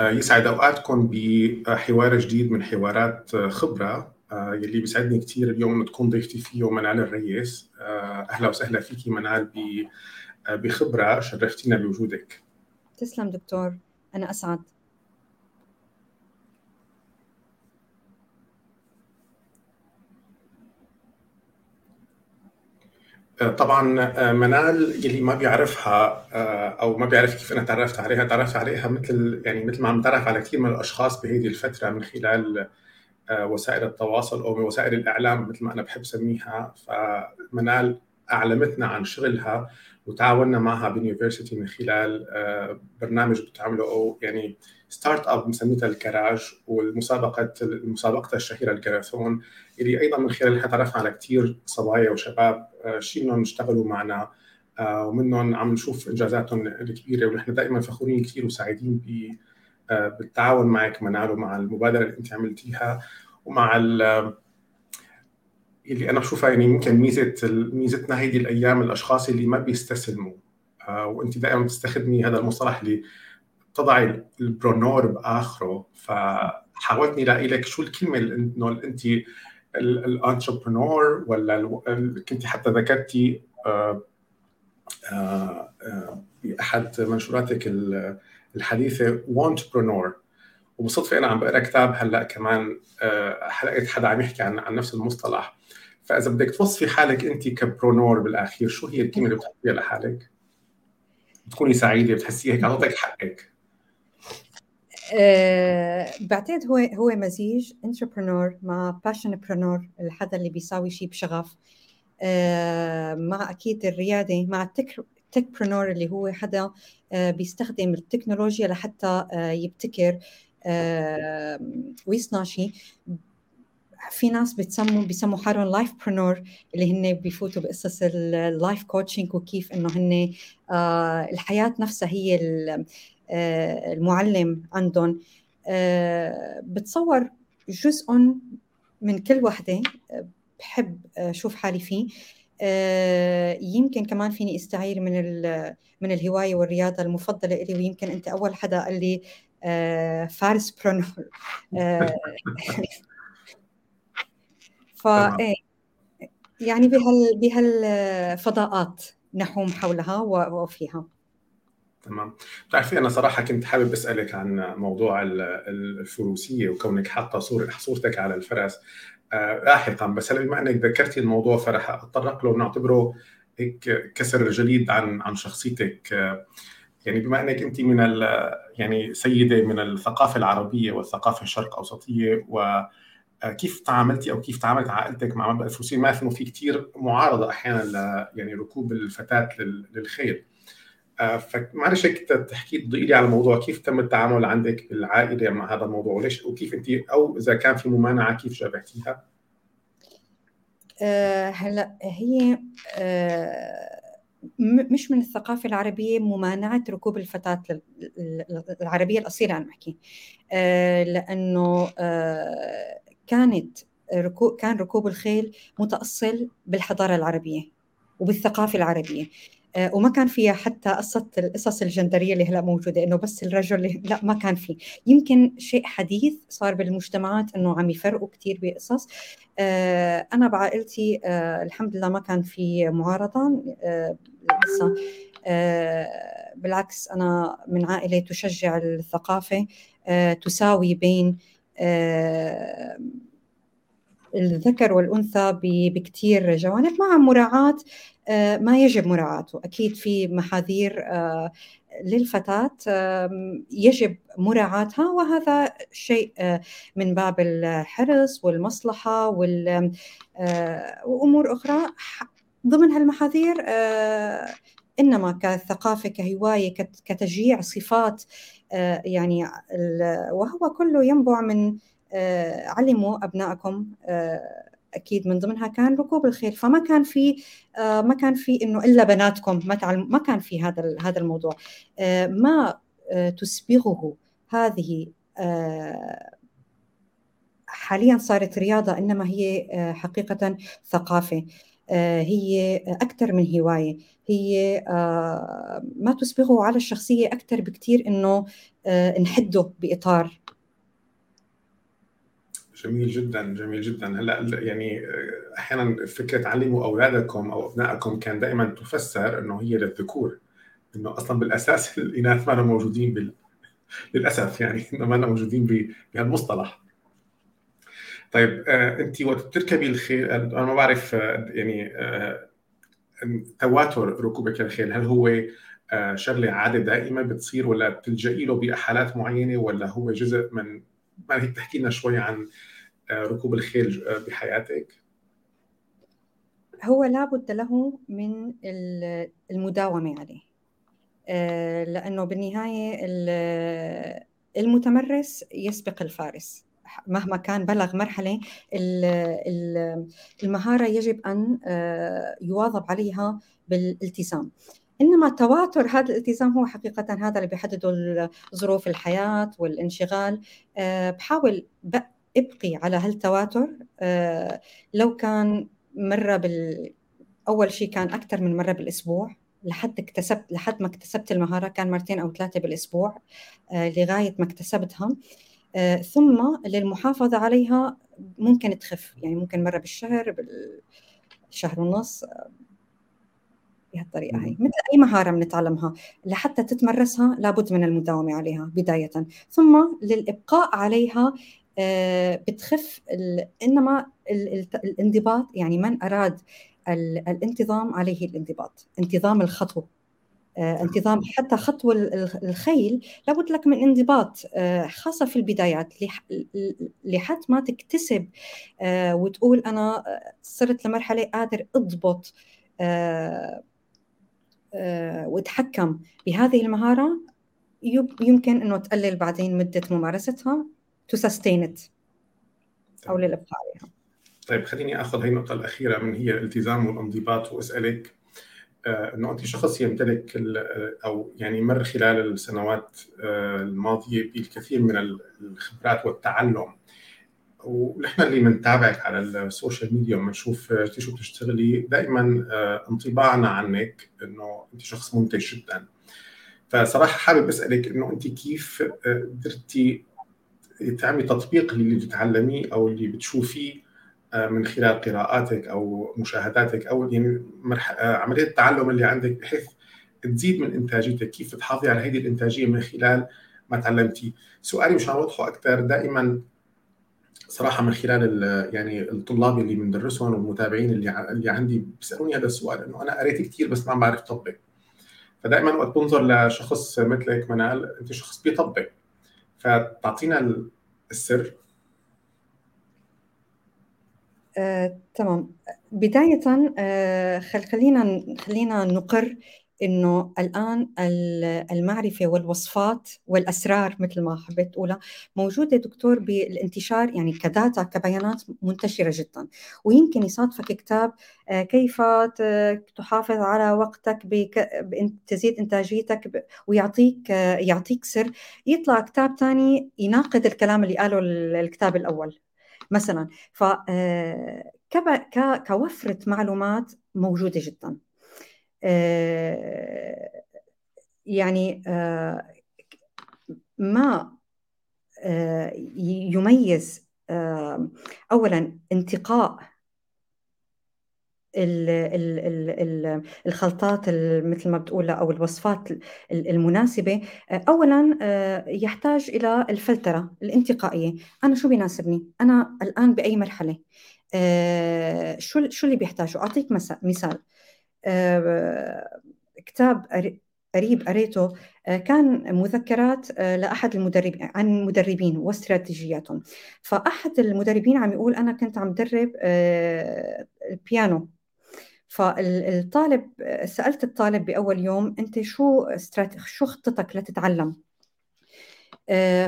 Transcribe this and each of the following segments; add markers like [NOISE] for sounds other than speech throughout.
يسعد أوقاتكم بحوار جديد من حوارات خبرة يلي بيسعدني كثير اليوم إنه تكون ضيفتي فيه منال الريس أهلا وسهلا فيكي منال بخبرة شرفتينا بوجودك. تسلم دكتور أنا أسعد. طبعا آه، منال يلي ما بيعرفها آه، أو ما بيعرف كيف أنا تعرفت عليها تعرفت عليها مثل يعني مثل ما عم تعرف على كثير من الأشخاص بهذه الفترة من خلال آه، وسائل التواصل أو من وسائل الإعلام مثل ما أنا بحب سميها فمنال أعلمتنا عن شغلها وتعاوننا معها ب university من خلال برنامج بتعمله. أو يعني startup مسميتها الكراج والمسابقه مسابقتها الشهيرة الكراثون اللي أيضا من خلالها تعرفنا على كثير صبايا وشباب آه، شيء إنهم اشتغلوا معنا آه، ومنهم عم نشوف إنجازاتهم الكبيرة ونحن دائما فخورين كثير وسعيدين آه، بالتعاون معك منال ومع المبادرة اللي أنت عملتيها ومع اللي أنا بشوفها يعني يمكن ميزة ميزتنا هيدي الأيام الأشخاص اللي ما بيستسلموا وأنت دائما بتستخدمي هذا المصطلح اللي تضعي البرونور بآخره فحاولت الاقي لك شو الكلمة اللي إنه أنت الانتربرونور ولا كنت حتى ذكرتي آه، آه، آه، باحد منشوراتك الحديثة womentrepreneur وبصدفة أنا عم بقرأ كتاب هلأ كمان لقيت حدا عم يحكي عن عن نفس المصطلح. فإذا بدك توصفي حالك أنت ك preneur بالآخير شو هي الكلمة اللي بتحطيها لحالك؟ بتكوني سعيدة بتحسي هيك اعطيتك حقك. أه بعتقد هو هو مزيج entrepreneur مع passionpreneur الحدا اللي بيساوي شيء بشغف. أه مع أكيد الريادة مع ال tech techpreneur اللي هو حدا أه بيستخدم التكنولوجيا لحتى أه يبتكر أه ويصنع شيء في ناس بتسموا بيسموا حالهم lifepreneur اللي هن بيفوتوا بقصص ال life coaching وكيف إنه هن آه الحياة نفسها هي آه، المعلم عندهم آه، بتصور جزء من كل وحدة آه، بحب أشوف حالي فيه. يمكن كمان فيني استعير من من الهواية والرياضة المفضلة لي ويمكن أنت أول حدا قال لي فارس برونور ف إيه، يعني بهال بهالفضاءات نحوم حولها وفيها. تمام بتعرفي أنا صراحة كنت حابب أسألك عن موضوع الفروسية وكونك حاطة صوره صورتك على الفرس آه، لاحقا بس هلا بما إنك ذكرتي الموضوع فرح أتطرق له ونعتبره هيك كسر جليد عن عن شخصيتك آه، يعني بما إنك أنت من يعني سيدة من الثقافة العربية والثقافة الشرق أوسطية و كيف تعاملتي أو كيف تعاملت عائلتك مع مبدا الفروسية؟ ما في كثير معارضة أحيانا ل يعني ركوب الفتاة للخيل. آه، فمعلش هيك تحكي تضيقي لي على الموضوع. كيف تم التعامل عندك بالعائله مع هذا الموضوع؟ وليش وكيف انت أو إذا كان في ممانعة كيف جابهتيها؟ أه هلا هي أه مش من الثقافة العربية ممانعة ركوب الفتاة العربية الأصيلة أنا بحكي لأنه كانت كان ركوب الخيل متأصل بالحضارة العربية وبالثقافة العربية. آه، وما كان فيها حتى قصة القصص الجندرية اللي هلا موجودة إنه بس الرجل لا ما كان في يمكن شيء حديث صار بالمجتمعات إنه عم يفرقوا كثير بقصص. آه، أنا بعائلتي آه، الحمد لله ما كان في معارضة لسه. بالعكس أنا من عائلة تشجع الثقافة تساوي بين الذكر والأنثى بكثير جوانب مع مراعاة آه، ما يجب مراعاته. أكيد في محاذير آه، للفتاة يجب مراعاتها وهذا شيء آه، من باب الحرص والمصلحة وأمور أخرى. ضمن هالمحاذير إنما كثقافة كهواية كتشجيع صفات يعني وهو كله ينبع من علموا أبنائكم أكيد من ضمنها كان ركوب الخيل. فما كان في آه، ما كان في إنه إلا بناتكم ما ما كان في هذا هذا الموضوع. آه، ما آه، تسبغه هذه حاليا صارت رياضة إنما هي حقيقة ثقافة. هي أكثر من هواية. هي ما تسبغه على الشخصية أكثر بكثير إنه نحده بإطار جميل جدا جميل جدا. هلأ يعني أحيانا فكرة علموا أولادكم أو أبنائكم كان دائما تفسر إنه هي للذكور إنه أصلا بالأساس [LAUGHS] الإناث ما موجودين بال... للأسف يعني ما موجودين بهالمصطلح. طيب آه انت وقت بتركبي الخيل أنا ما بعرف آه يعني آه تواتر ركوبك للخيل هل هو آه شغلة عادة دائمه بتصير ولا بتلجئي له بحالات معينة ولا هو جزء من هيك تحكي لنا شوي عن آه، ركوب الخيل آه، بحياتك. هو لابد له من المداومة عليه. آه، لأنه بالنهاية المتمرس يسبق الفارس. مهما كان بلغ مرحلة المهارة يجب أن يواظب عليها بالالتزام. إنما تواتر هذا الالتزام هو حقيقة هذا اللي بيحدده ظروف الحياة والانشغال. آه، بحاول أبقي على هالتواتر. آه، لو كان مرة بال أول شيء كان أكثر من مرة بالأسبوع لحد اكتسبت لحد ما اكتسبت المهارة كان مرتين أو ثلاثة بالأسبوع آه، لغاية ما اكتسبتها. ثم للمحافظة عليها ممكن تخف يعني ممكن مرة بالشهر بالشهر ونص. بهالطريقة هي مثل أي مهارة بنتعلمها لحتى تتمرسها لابد من المداومة عليها بداية. ثم للإبقاء عليها آه، بتخف إنما الانضباط يعني من أراد الانتظام عليه الانضباط. انتظام الخطو آه، انتظام حتى خطو الخيل لابد لك من انضباط آه، خاصة في البدايات. لحد ما تكتسب وتقول أنا صرت لمرحلة قادر أضبط آه، وتحكم بهذه المهارة يمكن أنه تقلل بعدين مدة ممارستها to sustain it أو للإبقاء عليها طيب خليني أخذ هي النقطة الأخيرة من هي الالتزام والانضباط وأسألك آه، إنه أنت شخص يمتلك أو يعني مر خلال السنوات آه، الماضية بالكثير من الخبرات والتعلم. ونحن اللي بنتابعك على ال social media وبنشوف شو بتشتغلي دائما آه، انطباعنا عنك إنه أنت شخص منتج جدا. فصراحة حابب أسألك إنه أنت كيف آه، قدرتي تعملي تطبيق اللي بتتعلميه أو اللي بتشوفيه آه، من خلال قراءاتك أو مشاهداتك أو يعني عملية التعلم اللي عندك بحيث تزيد من إنتاجيتك كيف تحافظي على هذه الإنتاجية من خلال ما تعلمتي؟ سؤالي مشان أوضحه أكثر دائما صراحة من خلال يعني الطلاب اللي بندرسهم والمتابعين اللي اللي عندي بيسألوني هذا السؤال إنه أنا قريت كثير بس ما بعرف طبق. فدائما وقت بنظر لشخص مثلك منال أنت شخص بيطبق. فتعطينا السر. آه، تمام. بداية آه، خلينا خلينا نقر إنه الآن المعرفة والوصفات والأسرار مثل ما حبيت أقولها موجودة دكتور بالانتشار يعني كداتا كبيانات منتشرة جدا. ويمكن يصادفك كتاب آه، كيف تحافظ على وقتك تزيد إنتاجيتك ويعطيك آه، يعطيك سر. يطلع كتاب ثاني يناقض الكلام اللي قاله الكتاب الأول مثلا. ف آه، كوفرة معلومات موجودة جدا. آه، يعني آه، ما آه، يميز اولا انتقاء الخلطات مثل ما بتقول أو الوصفات المناسبة. اولا يحتاج إلى الفلترة الانتقائية. أنا شو بيناسبني؟ أنا الآن بأي مرحلة؟ شو شو اللي بيحتاجه؟ أعطيك مثال. آه، كتاب قريب قريته آه، كان مذكرات آه، لأحد المدربين عن مدربين واستراتيجياتهم. فأحد المدربين عم يقول أنا كنت عم درب البيانو. فالطالب سألت الطالب بأول يوم أنت شو شو خطتك لتتعلم؟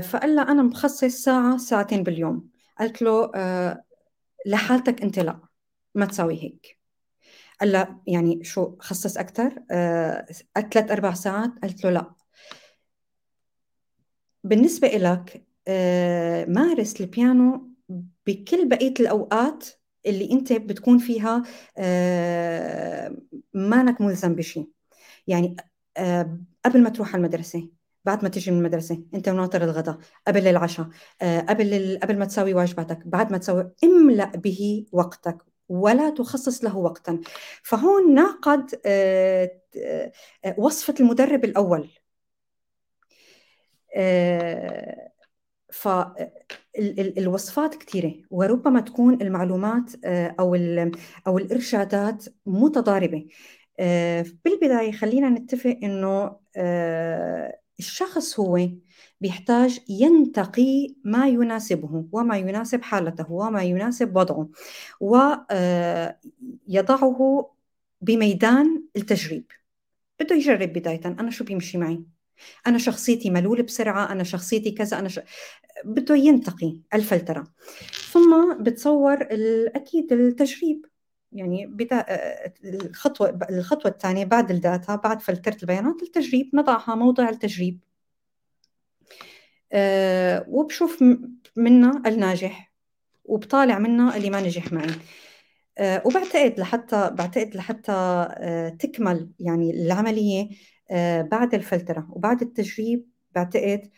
فقال له أنا مخصص ساعة ساعتين باليوم. قلت له لحالتك أنت لا ما تساوي هيك. قال لا يعني شو خصص أكثر آه ثلاث أربع ساعات قلت له لا. بالنسبة لك آه مارس البيانو بكل بقية الأوقات اللي أنت بتكون فيها مانك ملزم بشيء يعني قبل ما تروح على المدرسة بعد ما تيجي من المدرسة أنت وناطر الغداء قبل العشاء قبل قبل ما تسوي واجباتك بعد ما تسوي املأ به وقتك. ولا تخصص له وقتا. فهون ناقض وصفة المدرب الأول. فالوصفات كثيرة وربما تكون المعلومات آه، أو أو الإرشادات متضاربة. آه، بالبداية خلينا نتفق إنه آه، الشخص هو بيحتاج ينتقي ما يناسبه وما يناسب حالته وما يناسب وضعه ويضعه بميدان التجريب. بده يجرب بداية. أنا شو بيمشي معي؟ أنا شخصيتي ملول بسرعة أنا شخصيتي كذا أنا ش... بده ينتقي الفلترة. ثم بتصور أكيد التجريب. يعني بدا الخطوة الخطوة الثانية بعد الداتا بعد فلترة البيانات التجريب نضعها موضع التجريب. أه وبشوف منا الناجح وبطالع منا اللي ما نجح معي. أه وبعتقد لحتى بعتقد لحتى أه تكمل يعني العملية آه، بعد الفلترة وبعد التجريب بعتقد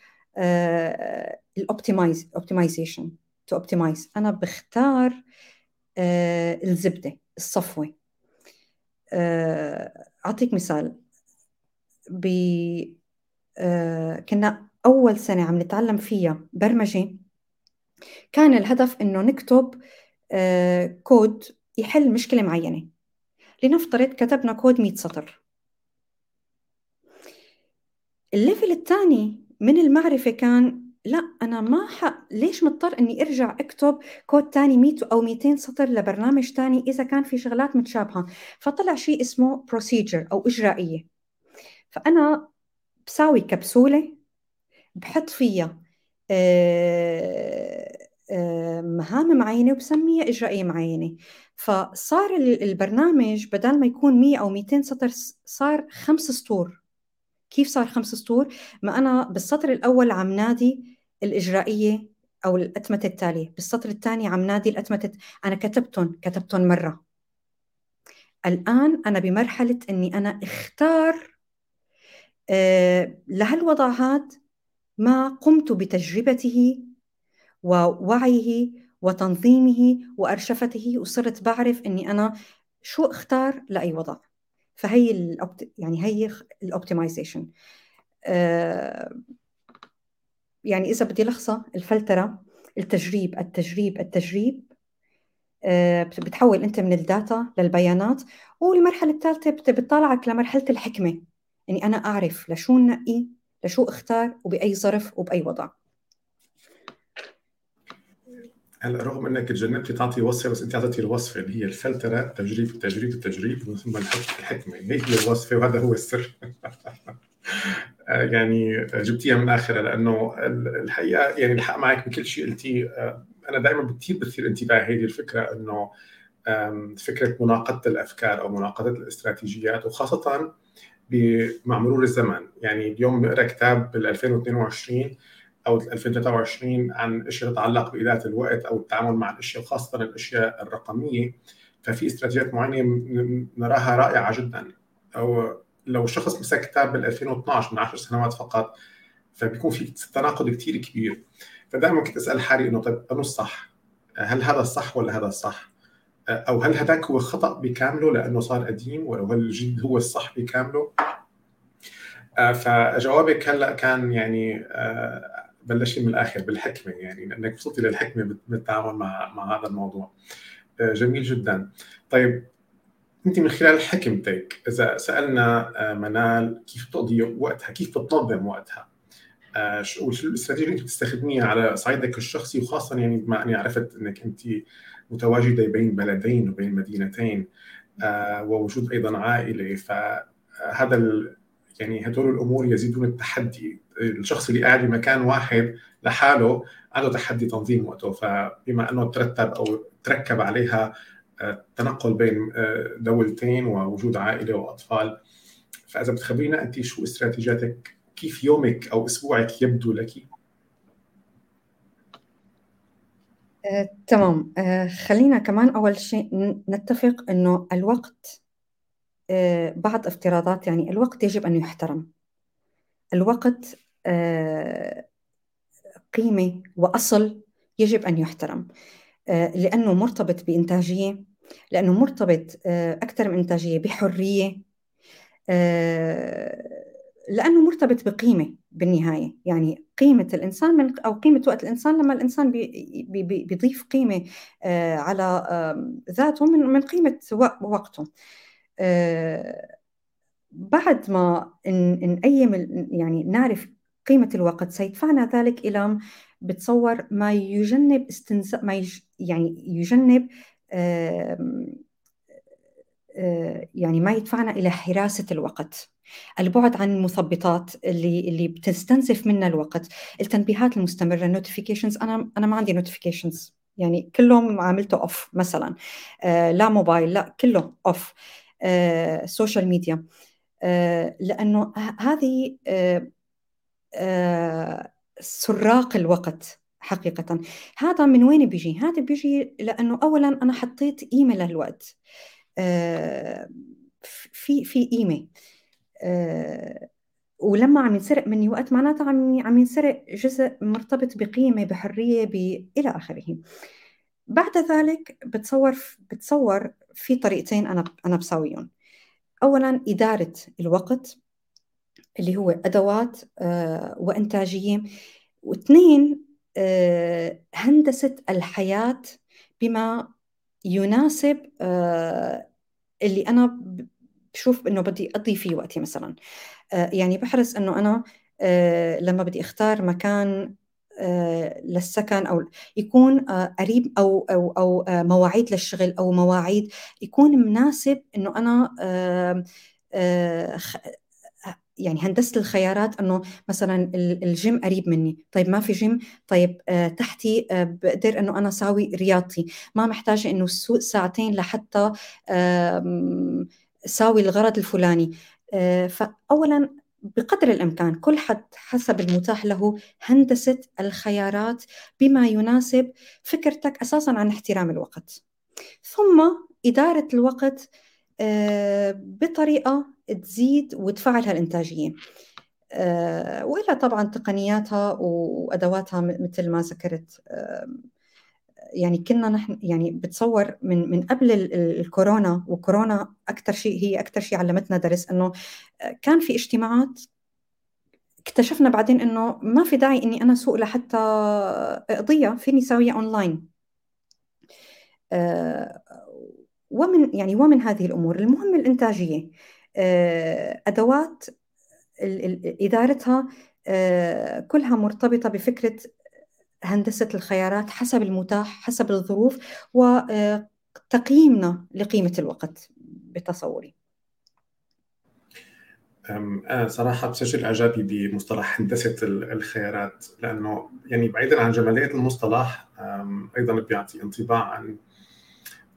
ال optimize optimization to optimize أنا بختار آه، الزبدة الصفوة. آه، أعطيك مثال. ب كنا أول سنة عم نتعلم فيها برمجة كان الهدف إنه نكتب كود يحل مشكلة معينة. لنفترض كتبنا كود 100 سطر. ال level الثاني من المعرفة كان لا أنا ما ح... ليش مضطر إني أرجع أكتب كود تاني 100 أو 200 سطر لبرنامج تاني إذا كان في شغلات متشابهة؟ فطلع شيء اسمه procedure أو إجرائية. فأنا بساوي كبسولة بحط فيها آه، آه، مهام معينة وبسميها إجرائية معينة. فصار البرنامج بدل ما يكون 100 أو 200 سطر صار خمس سطور. كيف صار خمس سطور؟ ما أنا بالسطر الأول عم نادي الإجرائية أو الأتمتة التالية بالسطر الثاني عم نادي الأتمتة. أنا كتبتهم كتبتهم مرة. الآن أنا بمرحلة أني أنا اختار آه لهالوضع ما قمت بتجربته ووعيه وتنظيمه وأرشفته وصرت بعرف أني أنا شو أختار لأي وضع. فهي الأوبت... يعني هي الأوبتمايزيشن. آه يعني إذا بدي لخصها الفلترة التجريب التجريب التجريب آه بتحول أنت من الداتا للبيانات. والمرحلة الثالثة بتطالعك لمرحلة الحكمة. يعني أنا أعرف لشو نقي لشو اختار وبأي ظرف وبأي وضع. هلا رغم أنك تجنبتي تعطي وصفة بس أنت أعطيتي الوصفة اللي هي الفلترة التجريب التجريب التجريب ثم الحكمة. هي هي الوصفة؟ وهذا هو السر. [LAUGHS] يعني جبتيها من اخرها لأنه الحقيقة يعني الحق معك بكل شيء قلتيه. أنا دائما كثير بثير انتباهي هذه الفكرة إنه فكرة مناقضة الأفكار أو مناقضة الاستراتيجيات وخاصة مع مرور الزمن يعني اليوم بقرأ كتاب بال 2022 أو 2023 عن اشياء تتعلق بإدارة الوقت أو التعامل مع الاشياء وخاصه الأشياء الرقمية ففي استراتيجيات معينة نراها رائعة جدا أو لو شخص مسك كتاب بال 2012 من 10 سنوات فقط فبيكون في تناقض كثير كبير فدائما كنت أسأل حالي إنه طيب انه الصح؟ هل هذا الصح ولا هذا الصح؟ أو هل هذاك هو خطا بكامله لأنه صار قديم ولا هل الجديد هو الصح بكامله؟ فجوابك هلا كان يعني بلشي من الآخر بالحكمة يعني لأنك وصلتي للحكمه بالتعامل مع مع هذا الموضوع. آه، جميل جدا. طيب أنت من خلال حكمتك إذا سألنا آه، منال كيف بتقضي وقتها كيف بتنظم وقتها؟ آه، شو الاستراتيجية اللي أنت بتستخدميها على صعيدك الشخصي وخاصه يعني بما أني عرفت إنك أنت متواجدة بين بلدين وبين مدينتين ووجود أيضا عائلة. فهذا يعني هدول الأمور يزيدون التحدي. الشخص اللي قاعد بمكان واحد لحاله عنده تحدي تنظيم وقته. فبما أنه ترتب أو تركب عليها آه، تنقل بين آه، دولتين ووجود عائلة وأطفال. فإذا بتخبرينا أنت شو استراتيجياتك كيف يومك أو أسبوعك يبدو لك؟ آه، تمام. آه، خلينا كمان أول شيء نتفق أنه الوقت آه، بعض افتراضات يعني الوقت يجب أن يحترم. الوقت آه، قيمة وأصل يجب أن يحترم. آه، لأنه مرتبط بإنتاجية لأنه مرتبط آه، أكثر من إنتاجية بحرية. آه، لأنه مرتبط بقيمة بالنهاية. يعني قيمة الإنسان من أو قيمة وقت الإنسان لما الإنسان بي بي بي- بيضيف قيمة آه، على آم، ذاته من من قيمة وق- وقته. آه، بعد ما نقيم يعني نعرف قيمة الوقت سيدفعنا ذلك إلى بتصور ما يجنب استنزاف ما يج يعني يجنب آه، يعني ما يدفعنا إلى حراسة الوقت. البعد عن المثبطات اللي اللي بتستنزف منا الوقت. التنبيهات المستمرة ال notifications أنا أنا ما عندي notifications يعني كلهم عاملته off مثلا. آه لا موبايل لا كله off آه social media آه لأنه ه- هذه آه آه سراق الوقت حقيقة. هذا من وين بيجي؟ هذا بيجي لأنه أولا أنا حطيت قيمة للوقت. آه، في في قيمة آه، ولما عم ينسرق مني وقت معناتها عم عم ينسرق جزء مرتبط بقيمة بحرية ب... إلى آخره. بعد ذلك بتصور بتصور في طريقتين أنا أنا بساويهم. أولا إدارة الوقت اللي هو أدوات آه، وإنتاجية. واثنين آه، هندسة الحياة بما يناسب آه، اللي أنا ب- بشوف إنه بدي أقضي فيه وقتي مثلا. آه، يعني بحرص إنه أنا آه، لما بدي أختار مكان للسكن أو يكون قريب أو أو آه، مواعيد للشغل أو مواعيد يكون مناسب آه، خ- يعني هندسة الخيارات إنه مثلا ال- الجيم قريب مني. طيب ما في جيم؟ طيب آه تحتي آه بقدر إنه أنا أساوي رياضتي. ما محتاجة إنه السوق ساعتين لحتى آه ساوي الغرض الفلاني. آه فاولا بقدر الإمكان كل حد حسب المتاح له هندسة الخيارات بما يناسب فكرتك أساسا عن احترام الوقت. ثم إدارة الوقت آه، بطريقة تزيد وتفعل هالإنتاجية. آه، وإلها طبعا تقنياتها وأدواتها م- مثل ما ذكرت يعني كنا نحن يعني بتصور من من قبل ال- ال- الكورونا وكورونا أكثر شيء هي أكثر شيء علمتنا درس إنه آه، كان في اجتماعات اكتشفنا بعدين إنه ما في داعي إني أنا أسوق لحتى أقضيها فيني ساويها أونلاين آه، ومن يعني ومن هذه الأمور. المهم الإنتاجية. آه، ال- إدارتها آه، كلها مرتبطة بفكرة هندسة الخيارات حسب المتاح حسب الظروف وتقييمنا لقيمة الوقت بتصوري. أنا صراحة بسجل إعجابي بمصطلح هندسة ال- الخيارات لأنه يعني بعيدا عن جمالية المصطلح أيضا بيعطي انطباع عن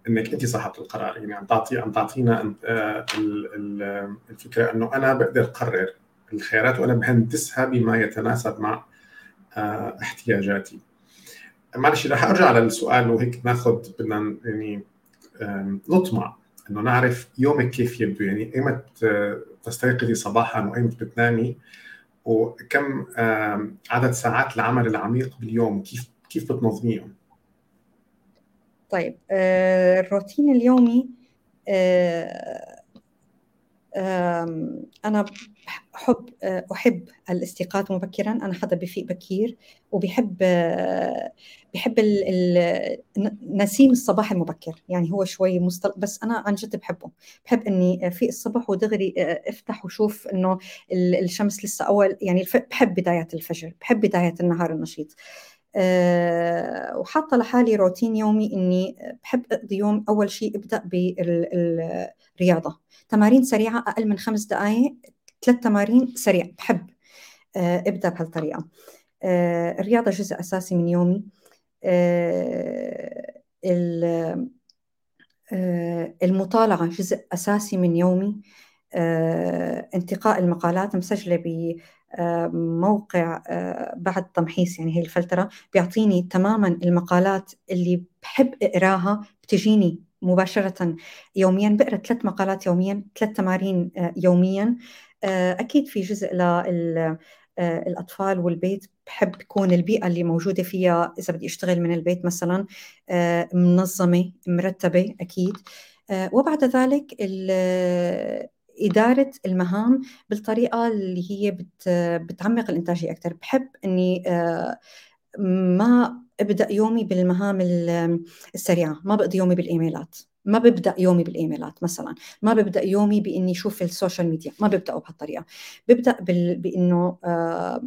إنك أنت صاحبة القرار. يعني عم تعطي عم تعطينا آه، ال- ال- الفكرة إنه أنا بقدر اقرر الخيارات وأنا بهندسها بما يتناسب مع آه، احتياجاتي. معلش رح أرجع على السؤال وهيك ناخذ بدنا يعني نطمع إنه نعرف يومك كيف يبدو. يعني أيمت آه، تستيقظي صباحا وأيمت بتنامي؟ وكم عدد ساعات العمل العميق باليوم كيف كيف بتنظميهم؟ طيب آه، الروتين اليومي آه، أنا أحب أحب الاستيقاظ مبكرا. أنا حدا بفيق بكير وبحب بحب ال- ال- نسيم الصباح المبكر. يعني هو شوي مصطلح بس أنا عن جد بحبه. بحب إني في الصبح ودغري آه، أفتح وشوف إنه ال- الشمس لسه أول يعني بحب بدايات الفجر بحب بداية النهار النشيط. أه وحاطة لحالي روتين يومي إني بحب أقضي يوم أول شيء أبدأ بالرياضة. تمارين سريعة أقل من خمس دقائق ثلاث تمارين سريع بحب أه أبدأ بهالطريقة. أه الرياضة جزء أساسي من يومي. ال- آه، المطالعة جزء أساسي من يومي. انتقاء المقالات مسجلة بموقع بعد تمحيص يعني هي الفلترة بيعطيني تماما المقالات اللي بحب أقراها بتجيني مباشرة يوميا بقرأ ثلاث مقالات يوميا ثلاث تمارين يوميا. أكيد في جزء لل الأطفال والبيت بحب تكون البيئة اللي موجودة فيها إذا بدي أشتغل من البيت مثلا منظمة مرتبة أكيد. وبعد ذلك إدارة المهام بالطريقة اللي هي بت بتعمق الإنتاجية أكثر بحب إني ما أبدأ يومي بالمهام السريعة ما بقضي يومي بالإيميلات. ما ببدأ يومي بالإيميلات مثلا. ما ببدأ يومي بإني أشوف ال social media ما ببدأه بهالطريقة. ببدأ بال... بإنه آه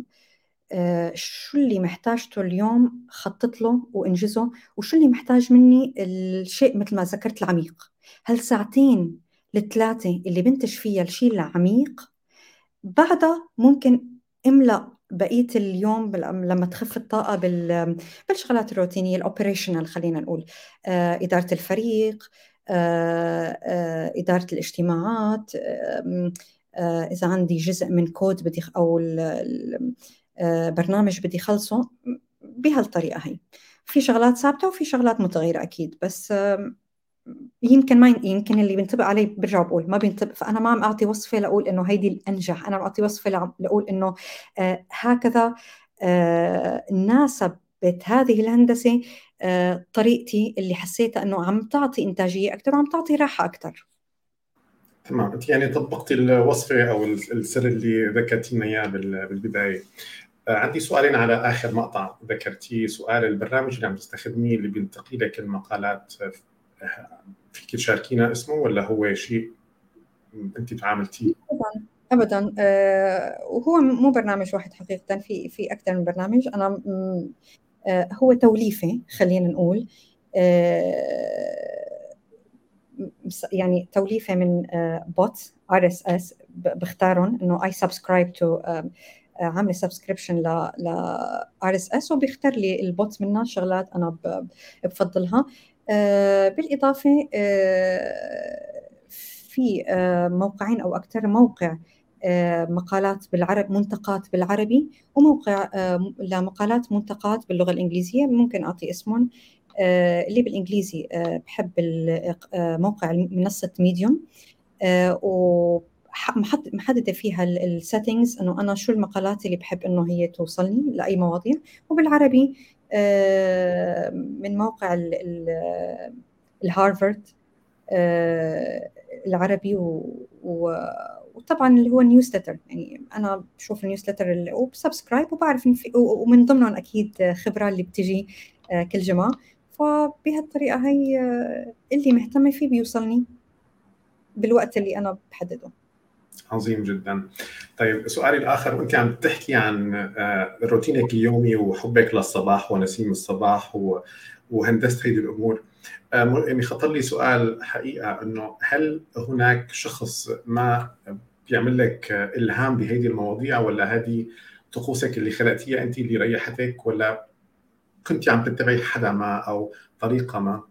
آه شو اللي محتاجته اليوم خطط له وإنجزه وشو اللي محتاج مني الشيء مثل ما ذكرت العميق. هالساعتين الثلاثه اللي بنتج فيها الشيء العميق بعدها ممكن املأ بقية اليوم لما تخف الطاقة بالشغلات الروتينية ال operational خلينا نقول آه، إدارة الفريق آه، آه، إدارة الاجتماعات إذا عندي جزء من كود بدي أو برنامج بدي خلصه بهالطريقة هي. في شغلات ثابتة وفي شغلات متغيرة أكيد بس يمكن ما يمكن اللي بينطبق علي برجع بقول ما بينطبق فأنا ما عم أعطي وصفة لأقول إنه هيدي الأنجح. أنا عم أعطي وصفة لأقول إنه آه هكذا آه ناسبت هذه الهندسة آه طريقتي اللي حسيتها إنه عم تعطي إنتاجية أكثر وعم تعطي راحة أكثر تمام. أنت يعني طبقتي الوصفة أو السر اللي ذكرتي لنا إياه بالبداية. عندي سؤالين على آخر مقطع ذكرتيه. سؤال البرنامج اللي عم تستخدميه اللي بينتقي لك المقالات فيك تشاركينا اسمه ولا هو شيء أنت تعاملتيه؟ ابدا ابدا. آه وهو مو برنامج واحد حقيقة في في أكثر من برنامج. أنا آه هو توليفة خلينا نقول. آه يعني توليفة من bot RSS بختارهم إنه I subscribe to عاملة subscription ل ل RSS وبيختار لي ال bot منها شغلات أنا بفضلها. بالإضافة آه، في آه، موقعين أو أكثر موقع مقالات بالعرب منتقات بالعربي وموقع لمقالات منتقات باللغة الإنجليزية. ممكن أعطي اسمهم اللي بالإنجليزي بحب موقع منصة Medium و محددة فيها ال settings إنه أنا شو المقالات اللي بحب إنه هي توصلني لأي مواضيع. وبالعربي آه، من موقع الهارفارد آه، العربي وطبعا اللي هو ال newsletter يعني أنا بشوف ال newsletter وب subscribe وبعرف في ومن ضمنهم أكيد خبرة اللي بتجي آه، كل جمعة. فبهالطريقة هي اللي مهتمه فيه بيوصلني بالوقت اللي أنا بحدده. عظيم جدا طيب سؤالي الآخر وأنت عم تحكي عن آه، روتينك اليومي وحبك للصباح ونسيم الصباح وهندسه هذه الأمور آه، يعني خطر لي سؤال حقيقة إنه هل هناك شخص ما بيعمل لك إلهام بهذه المواضيع ولا هذه طقوسك اللي خلقتيها أنت اللي ريحتك ولا كنت عم تتبعي حدا ما أو طريقة ما؟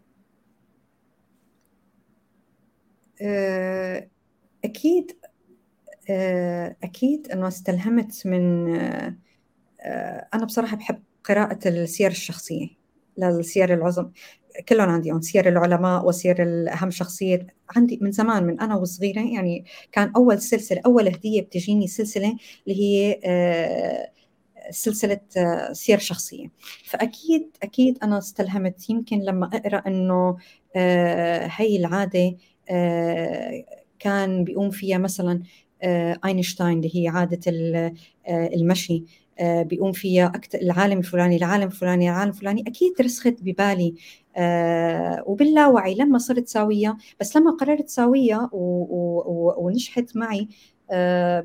آه، أكيد أكيد أنه استلهمت من آه، آه، أنا بصراحة بحب قراءة السير الشخصية للسير العظم. كلهم عندي سير العلماء وسير الأهم شخصية. عندي من زمان من أنا وصغيرة يعني كان أول سلسلة أول هدية بتجيني سلسلة اللي هي سلسلة سير شخصية. فأكيد أكيد أنا استلهمت. يمكن لما أقرأ أنه هي العادة كان بيقوم فيها مثلا آه، أينشتاين اللي هي عادة آه، المشي آه، بيقوم فيها العالم الفلاني العالم الفلاني العالم الفلاني. أكيد رسخت ببالي وباللاوعي لما صرت ساويه بس لما قررت ساويه ونجحت معي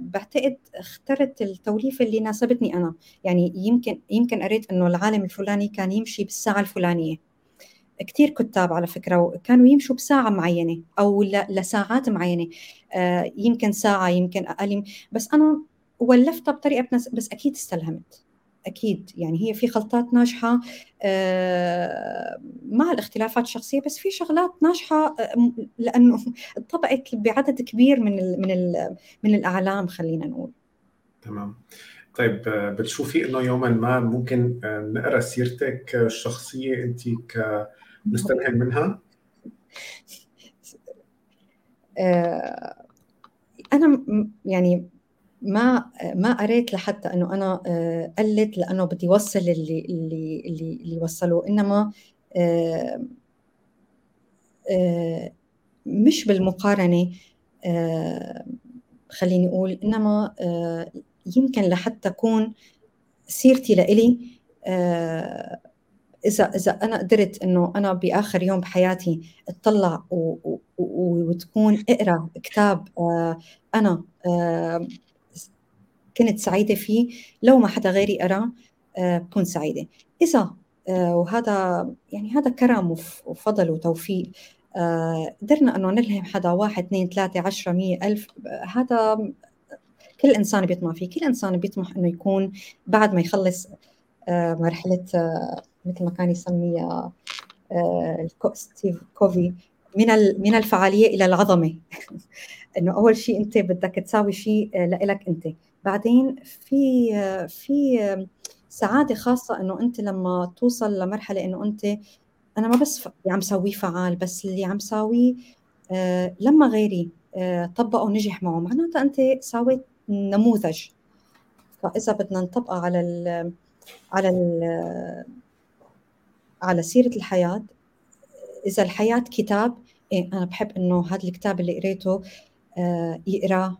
بعتقد اخترت التوليفة اللي ناسبتني أنا. يعني يمكن يمكن قريت إنه العالم الفلاني كان يمشي بالساعة الفلانية. كثير كتاب على فكرة كانوا يمشوا بساعة معينة أو لساعات معينة. آه، يمكن ساعة يمكن أقل. بس أنا ولفتها بطريقة بس أكيد استلهمت. أكيد. يعني هي في خلطات ناجحة. آه، مع الاختلافات الشخصية بس في شغلات ناجحة آه، لأنه طبقت بعدد كبير من ال من ال من الأعلام خلينا نقول. تمام. طيب بتشوفي إنه يوما ما ممكن نقرأ سيرتك الشخصية انت كمستلهم منها؟ أنا يعني ما ما قريت لحتى إنه أنا آه، قلت لأنه بدي وصل اللي اللي اللي, اللي وصلوا إنما آه، آه، مش بالمقارنة خليني أقول إنما يمكن لحتى تكون سيرتي لإلي إذا إذا أنا قدرت إنه أنا بآخر يوم بحياتي اطلع وتكون أقرأ كتاب أنا كنت سعيدة فيه لو ما حدا غيري قرأ آه، بكون سعيدة. إذا آه، وهذا يعني هذا كرم وفضل وتوفيق آه، قدرنا أنه نلهم حدا واحد اثنين ثلاثة عشرة مية ألف هذا كل إنسان بيطمح فيه. كل إنسان بيطمح أنه يكون بعد ما يخلص مرحلة مثل ما كان يسميها ستيف كوفي من من الفعالية إلى العظمة. [LAUGHS] إنه أول شيء أنت بدك تساوي شيء لإلك أنت. بعدين في في سعادة خاصة إنه أنت لما توصل لمرحلة إنه أنت أنا ما بس اللي عم سويه فعال بس اللي عم ساويه آه، لما غيري آه، طبقه ونجح معه. معناتها أنت سويت نموذج. فإذا بدنا نطبقها على ال على ال على سيرة الحياة. إذا الحياة كتاب إيه أنا بحب إنه هذا الكتاب اللي قريته آه، يقرأ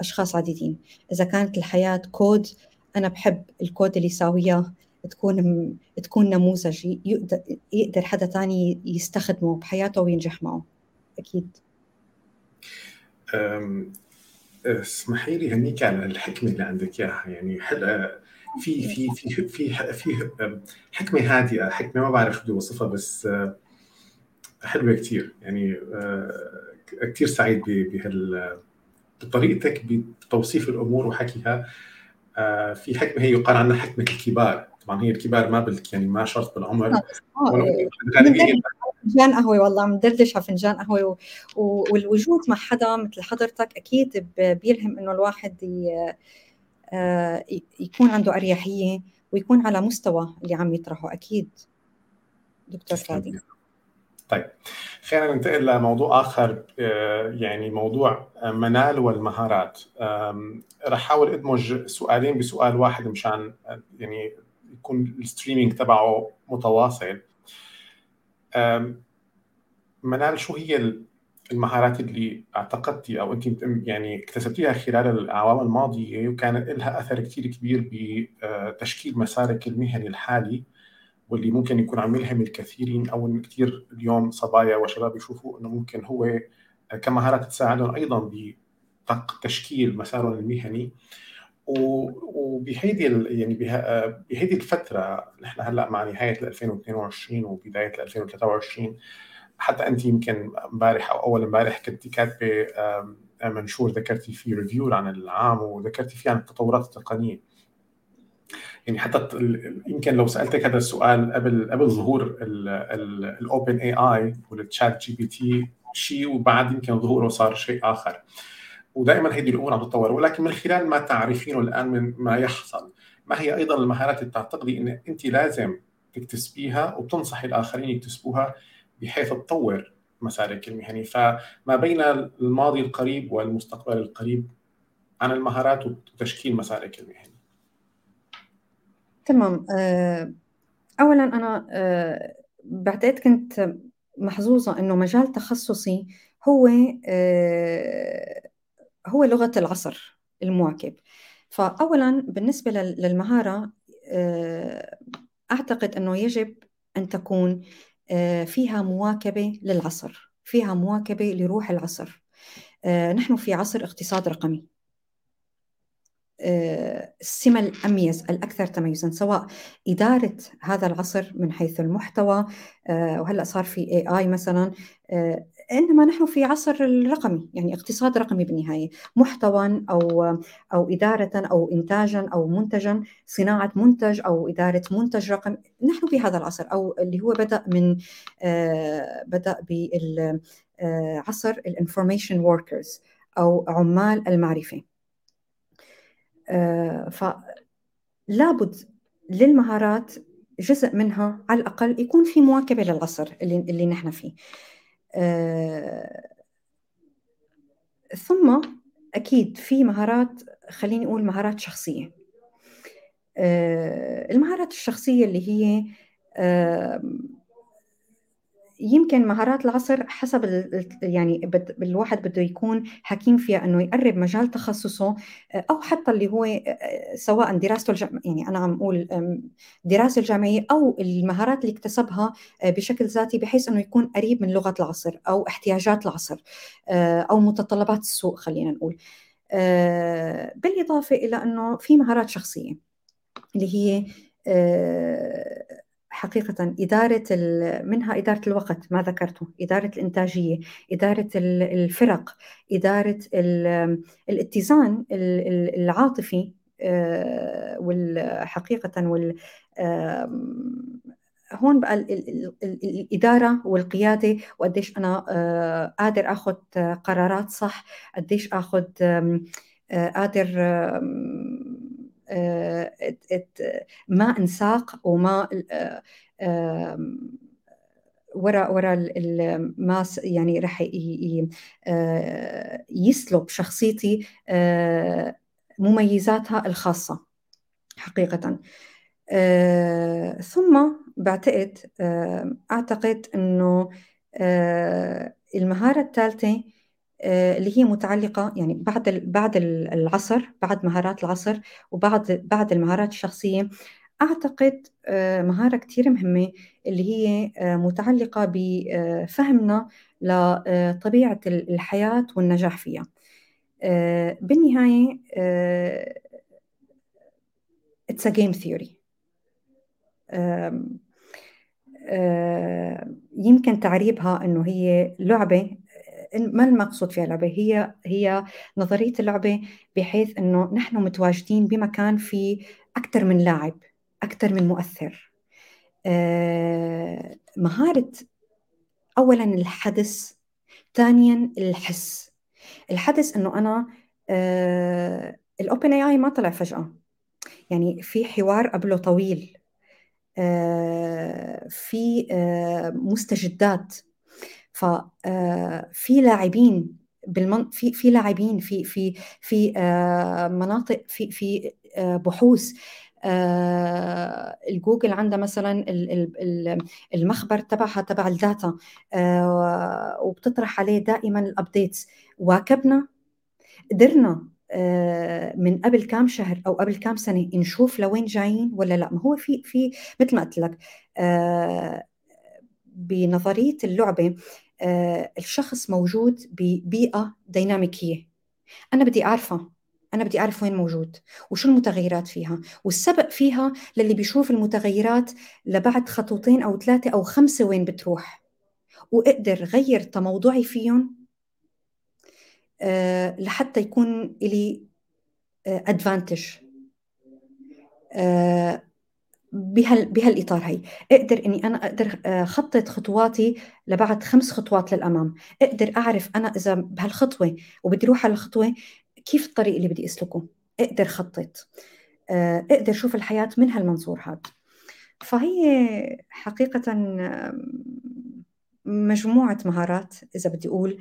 أشخاص عديدين. إذا كانت الحياة كود أنا بحب الكود اللي يساويه تكون تكون نموذج يقدر يقدر حدا تاني يستخدمه بحياته وينجح معه. أكيد. اسمحي لي هنيك على الحكمة اللي عندك إياها. يعني حلقة في في في في في حكمة هادئة حكمة ما بعرف شو بدي أوصفها بس حلوة كثير يعني كثير سعيد بهال بطريقتك بتوصيف الأمور وحكيها. آه في حكمة هي يقال عنها حكمة الكبار. طبعا هي الكبار ما بال يعني ما شرط بالعمر. آه. فنجان قهوة والله عم ندردش على فنجان قهوة و... و... والوجود مع حدا مثل حضرتك أكيد بيلهم إنه الواحد ي... آه يكون عنده أريحية ويكون على مستوى اللي عم يطرحه أكيد. دكتور فادي. طيب خلينا ننتقل لموضوع آخر آه، يعني موضوع منال والمهارات. رح أحاول أدمج سؤالين بسؤال واحد مشان يعني يكون الستريمينج تبعه متواصل. منال شو هي المهارات اللي اعتقدتي أو انت يعني اكتسبتيها خلال الأعوام الماضية وكان لها أثر كثير كبير بتشكيل مسارك المهني الحالي واللي ممكن يكون عم يلهم الكثيرين أو كثير اليوم صبايا وشباب يشوفوا إنه ممكن هو كمهارات تساعدهم أيضا بتشكيل مسارهم المهني. وبهيدي يعني بهيدي الفترة نحن هلأ مع نهاية 2022 وبداية 2023 حتى أنت يمكن امبارح أو أول امبارح كنت كاتبة منشور ذكرتي فيه review عن العام وذكرتي فيه عن التطورات التقنية. يعني حتى يمكن لو سألتك هذا السؤال قبل قبل ظهور ال OpenAI وال ChatGPT شيء وبعد يمكن ظهوره صار شيء آخر. ودائما هذه الأمور عم تتطور ولكن من خلال ما تعرفينه الآن من ما يحصل ما هي أيضا المهارات اللي تعتقدي إن أنت لازم تكتسبيها وتنصحي الآخرين يكتسبوها بحيث تطور مسارك المهني. فما بين الماضي القريب والمستقبل القريب عن المهارات وتشكيل مسارك المهني. تمام. آه، أولا أنا آه، بعتقد كنت محظوظة إنه مجال تخصصي هو آه، هو لغة العصر المواكب. فأولا بالنسبة للمهارة أعتقد أنه يجب أن تكون فيها مواكبة للعصر فيها مواكبة لروح العصر. نحن في عصر اقتصاد رقمي. السمة الأميز الأكثر تميزا سواء إدارة هذا العصر من حيث المحتوى آه، وهلأ صار في AI مثلا آه، انما نحن في عصر الرقمي يعني اقتصاد رقمي بالنهاية محتوى أو أو إدارة أو انتاجا أو منتجا صناعة منتج أو إدارة منتج رقمي نحن في هذا العصر أو اللي هو بدأ من آه بدأ بعصر ال information workers أو عمال المعرفة. آه فلابد للمهارات جزء منها على الأقل يكون في مواكبة للعصر اللي اللي نحن فيه. ثم أكيد في مهارات خليني أقول مهارات شخصية. آه، المهارات الشخصية اللي هي يمكن مهارات العصر حسب يعني الواحد بده يكون حكيم فيها إنه يقرب مجال تخصصه أو حتى اللي هو سواء دراسته الجم... يعني أنا عم أقول دراسة الجامعية أو المهارات اللي اكتسبها بشكل ذاتي بحيث إنه يكون قريب من لغة العصر أو احتياجات العصر أو متطلبات السوق خلينا نقول. بالإضافة إلى إنه في مهارات شخصية اللي هي حقيقة إدارة منها إدارة الوقت ما ذكرته إدارة الإنتاجية إدارة الفرق إدارة الاتزان العاطفي آه، حقيقة وال هون بقى الإدارة والقيادة وقديش أنا آه، قادر أخذ قرارات صح قديش أخذ آه، قادر ما انساق وما آه، ورا ورا ما يعني رح آه، يسلب شخصيتي مميزاتها الخاصة حقيقة. ثم بعتقد أعتقد أنه المهارة الثالثة آه، اللي هي متعلقة يعني بعد بعد العصر بعد مهارات العصر وبعد بعد المهارات الشخصية. أعتقد آه، مهارة كثير مهمة اللي هي آه، متعلقة بفهمنا لطبيعة الحياة والنجاح فيها. بالنهاية it's a game theory. يمكن تعريبها إنه هي لعبة ما المقصود فيها اللعبة؟ هي هي نظرية اللعبة بحيث أنه نحن متواجدين بمكان في أكثر من لاعب أكثر من مؤثر. آه، مهارة أولا الحدث ثانيا الحس. الحدث أنه أنا آه، الأوبن اي آي ما طلع فجأة. يعني في حوار قبله طويل. آه، في مستجدات. ففي آه، لاعبين بالمن... في في لاعبين في في في آه، مناطق في في آه، بحوث الجوجل عندها مثلا المخبر تبعها تبع ال data وبتطرح عليه دائما ال updates وكأننا قدرنا من قبل كام شهر أو قبل كام سنة نشوف لوين جايين ولا لا. ما هو في في مثل ما قلت لك بنظرية اللعبة آه، الشخص موجود ببيئة ديناميكية. أنا بدي أعرفها. أنا بدي أعرف وين موجود وشو المتغيرات فيها. والسبق فيها للي بيشوف المتغيرات لبعد خطوتين أو ثلاثة أو خمسة وين بتروح. وأقدر غير تموضعي فيهم أه لحتى يكون لي ادفانتج أه بهال بهالإطار هي أقدر إني أنا أقدر آه، خطط خطواتي لبعد خمس خطوات للأمام. أقدر أعرف أنا إذا بهالخطوة وبدي أروح على الخطوة كيف الطريق اللي بدي أسلكه. أقدر خطط. آه، أقدر شوف الحياة من هالمنظور هذا. فهي حقيقة مجموعة مهارات إذا بدي أقول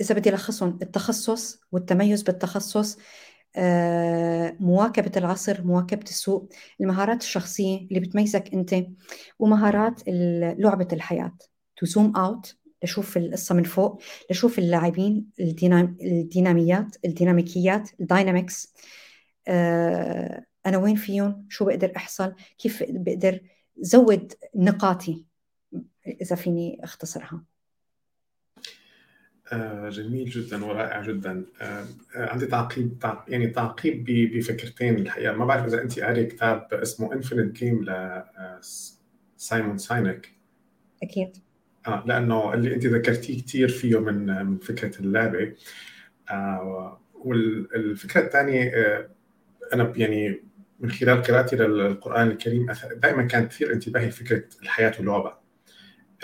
إذا بدي ألخصهم. التخصص والتميز بالتخصص آه، مواكبة العصر مواكبة السوق المهارات الشخصية اللي بتميزك أنت ومهارات لعبة الحياة. To zoom out لشوف القصة من فوق لشوف اللاعبين الدينام... الديناميات الديناميكيات الداينامكس آه، أنا وين فيهم؟ شو بقدر أحصل؟ كيف بقدر زود نقاطي؟ إذا فيني أختصرها. آه، جميل جدا ورائع جدا. آه، آه، عندي تعقيب يعني تعقيب بفكرتين الحقيقة. ما بعرف إذا انت قاري كتاب اسمه Infinite Game ل Simon Sinek أكيد. آه لأنه اللي انت ذكرتيه كثير فيه من من فكرة اللعبة. آه والفكرة الثانية آه أنا يعني من خلال قراءتي للقرآن الكريم دائما كانت تثير انتباهي فكره الحياة واللعبة.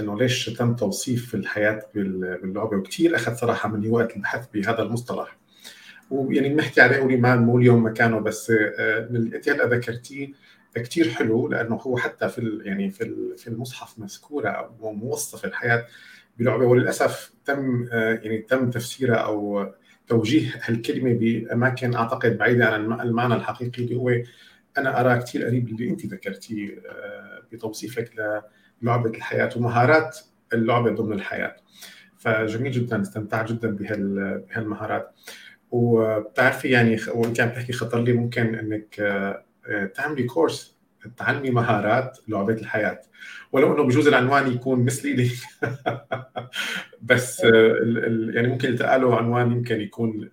إنه ليش تم توصيف الحياة باللعبة؟ وكثير أخذ صراحة مني وقت البحث بهذا المصطلح. ويعني بنحكي عليه قولي ما مو اليوم مكانه بس آه، اللي ذكرتيه كثير حلو لأنه هو حتى في يعني في في المصحف مذكورة وموصفه الحياة بلعبة. وللأسف تم آه، يعني تم تفسيرها أو توجيه هالكلمة بأماكن أعتقد بعيدة عن المعنى الحقيقي اللي هو أنا اراه كثير قريب اللي أنت ذكرتيه آه، بتوصيفك للعبه الحياة ومهارات اللعبة ضمن الحياة. فجميل جدا استمتعت جدا بهالمهارات. وبتعرفي يعني وإن كان بتحكي خطر لي ممكن إنك آه، تعملي كورس تعلمي مهارات لعبات الحياة. ولو إنه بجوز العنوان يكون مثلي [LAUGHS] بس يعني ممكن التقى عنوان يمكن يكون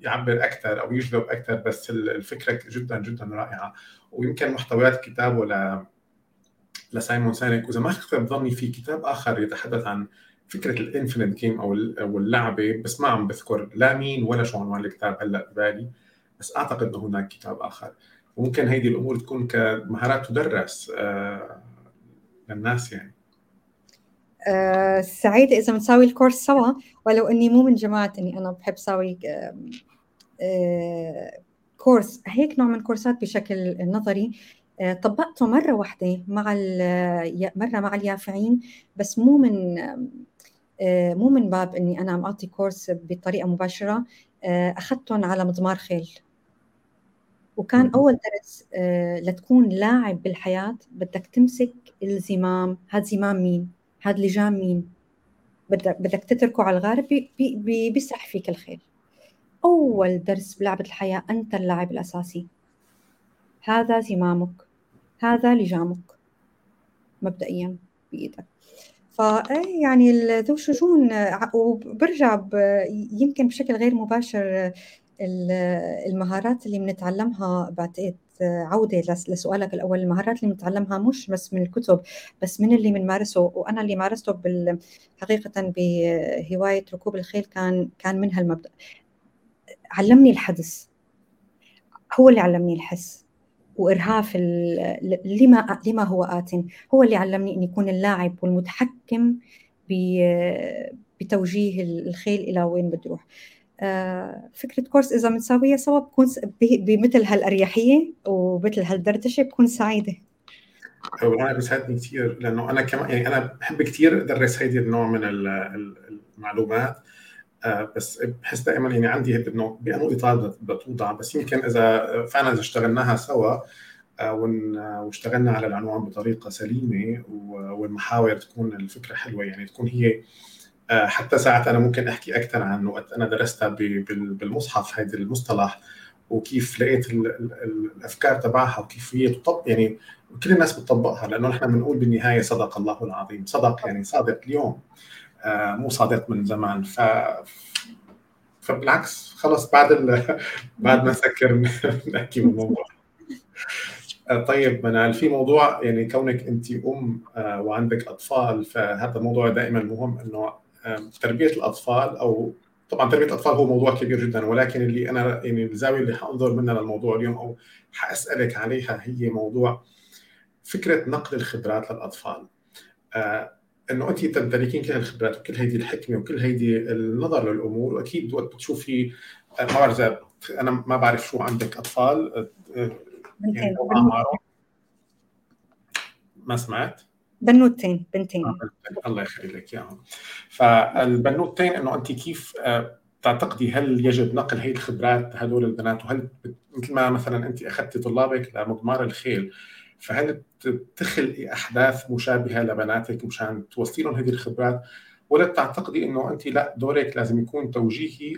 يعبر أكثر أو يجذب أكثر بس الفكرة جدا جدا رائعة. ويمكن محتويات الكتاب ولا ل Simon Sinek وإذا ما خاب ظني في كتاب آخر يتحدث عن فكرة ال infinite game أو أو اللعبة بس ما عم بذكر لا مين ولا شو عنوان الكتاب هلأ ببالي بس أعتقد إنه هناك كتاب آخر. وممكن هيدي الأمور تكون كمهارات تدرس آه، للناس يعني. أه سعيدة إذا بنساوي ال course سوا. ولو إني مو من جماعة إني أنا بحب ساوي أه كورس. هيك نوع من كورسات بشكل نظري. طبقته مرة واحدة مع مرة مع اليافعين بس مو من مو من باب إني أنا عم أعطي كورس بطريقة مباشرة. أه أخذتهم على مضمار خيل. وكان أول درس لتكون لاعب بالحياة بدك تمسك الزمام هذا زمام مين؟ هذا لجام مين؟ بدك بدك تتركه على الغارب بي بي بيسرح فيك الخيل. أول درس بلعبة الحياة أنت اللاعب الأساسي. هذا زمامك. هذا لجامك مبدئيا بإيدك. فايه يعني ذو شجون وبرجع يمكن بشكل غير مباشر المهارات اللي بنتعلمها بعتقد عودة لسؤالك الأول المهارات اللي بنتعلمها مش بس من الكتب بس من اللي بنمارسه وأنا اللي مارسته حقيقة بهواية ركوب الخيل كان كان من هالمبدأ علمني الحدس هو اللي علمني الحس. وإرهاف لما لما هو آت. هو اللي علمني أن يكون اللاعب والمتحكم بتوجيه الخيل إلى وين بده يروح. آه، فكرة كورس إذا بنساويها سوا بكون بمثل هالأريحية ومثل هالدردشة بكون سعيدة. وأنا بيسعدني كثير لأنه أنا كمان يعني أنا بحب كثير ادرس هيدي النوع من المعلومات. آه، بس بحس دائما يعني عندي هيك انه بانو إطار بتوضع. بس يمكن إذا فعلا اذا اشتغلناها سوا آه، واشتغلنا على العنوان بطريقة سليمة والمحاور تكون الفكرة حلوة. يعني تكون هي آه، حتى ساعات أنا ممكن أحكي أكثر عن وقت أنا درستها بالمصحف هيدي المصطلح وكيف لقيت الأفكار تبعها وكيف هي تطبق يعني كل الناس بتطبقها لأنه نحن بنقول بالنهاية صدق الله العظيم. صدق يعني صادق اليوم. آه، مو صادق من زمان. ف فبالعكس خلص بعد ال... [LAUGHS] بعد ما نسكر [LAUGHS] نحكي بالموضوع آه، طيب منال في موضوع يعني كونك أنت أم وعندك أطفال فهذا موضوع دائما مهم إنه تربية الأطفال أو طبعا تربية الأطفال هو موضوع كبير جدا ولكن اللي أنا يعني الزاويه اللي حأنظر منها للموضوع اليوم أو حأسألك عليها هي موضوع فكرة نقل الخبرات للأطفال. آه إنه انت تمتلكين كل هالخبرات وكل هيدي الحكمة وكل هيدي النظر للأمور وأكيد وقت بتشوفي آه، ما بعرف إذا أنا ما بعرف شو عندك أطفال آه، يعني ما سمعت؟ بنوتين بنتين. آه، الله يخلي لك إياهم. فالبنوتين إنه أنت كيف آه، تعتقدي هل يجب نقل هي الخبرات هدول البنات وهل مثل ما مثلا أنت أخذتي طلابك لمضمار الخيل فهل تخلقي أحداث مشابهة لبناتك مشان توصلي لهم هذه الخبرات؟ ولا بتعتقدي إنه أنت لا دورك لازم يكون توجيهي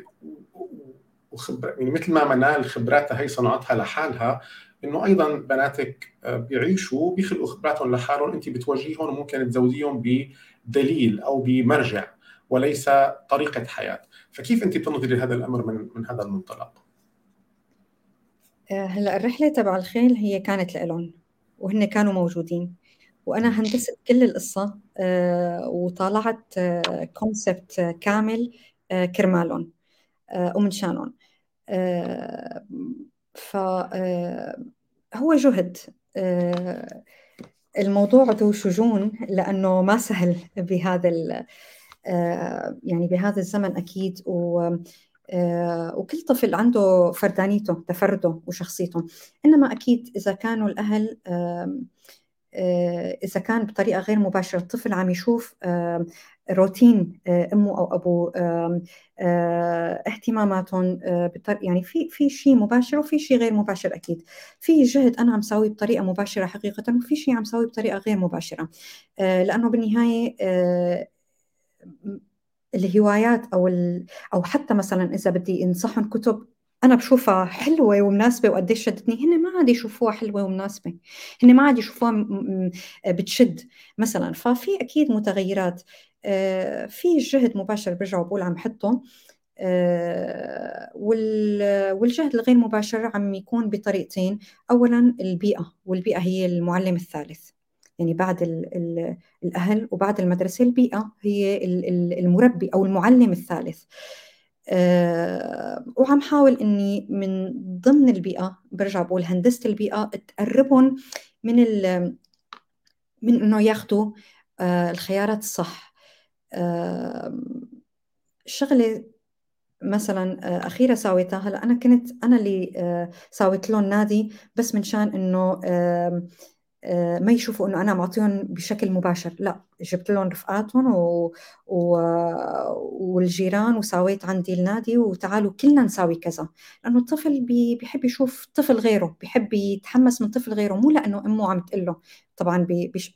وخبر يعني مثل ما منال خبراتها هي صنعتها لحالها إنه أيضا بناتك بيعيشوا بيخلقوا خبراتهم لحالهم أنت بتوجهيهم وممكن تزوديهم بدليل أو بمرجع وليس طريقة حياة. فكيف أنت بتنظري لهذا الأمر من من هذا المنطلق؟ آه، هلأ الرحلة تبع الخيل هي كانت لهم وهن كانوا موجودين. وأنا هندست كل القصة وطالعت كونسبت كامل كرمالهم ومنشانهم. ف هو جهد الموضوع ذو شجون لأنه ما سهل بهذا يعني بهذا الزمن أكيد. و وكل طفل عنده فردانيته تفرده وشخصيته. إنما أكيد إذا كانوا الأهل إذا كان بطريقة غير مباشرة الطفل عم يشوف روتين أمه أو أبوه اهتماماتهم يعني في في شيء مباشر وفي شيء غير مباشر أكيد. في جهد أنا عم سويه بطريقة مباشرة حقيقة وفي شيء عم سويه بطريقة غير مباشرة. لأنه بالنهاية الهوايات أو أو حتى مثلا إذا بدي أنصحهم كتب أنا بشوفها حلوة ومناسبة وقديش شدتني. هن ما عاد يشوفوها حلوة ومناسبة. هن ما عاد يشوفوها بتشد مثلا. ففي أكيد متغيرات. آه، في جهد مباشر برجع بقول عم حطه آه، والجهد الغير مباشر عم يكون بطريقتين. اولا البيئة والبيئة هي المعلم الثالث. يعني بعد ال ال الأهل وبعد المدرسة البيئة هي المربي أو المعلم الثالث. أه وعم حاول إني من ضمن البيئة برجع بقول هندسة البيئة تقربهم من من إنه ياخذوا أه الخيارات الصح. أه شغلة مثلا آه، أخيرة ساويتها هلأ أنا كنت أنا اللي آه، ساويت لهم نادي بس من شان انه ما يشوفوا إنه أنا معطيهم بشكل مباشر لا. جبت لهم رفقاتهم و... و... والجيران وساويت عندي النادي وتعالوا كلنا نساوي كذا. لأنه الطفل بي... بيحب يشوف طفل غيره بيحب يتحمس من طفل غيره مو لأنه أمه عم تقول له. طبعا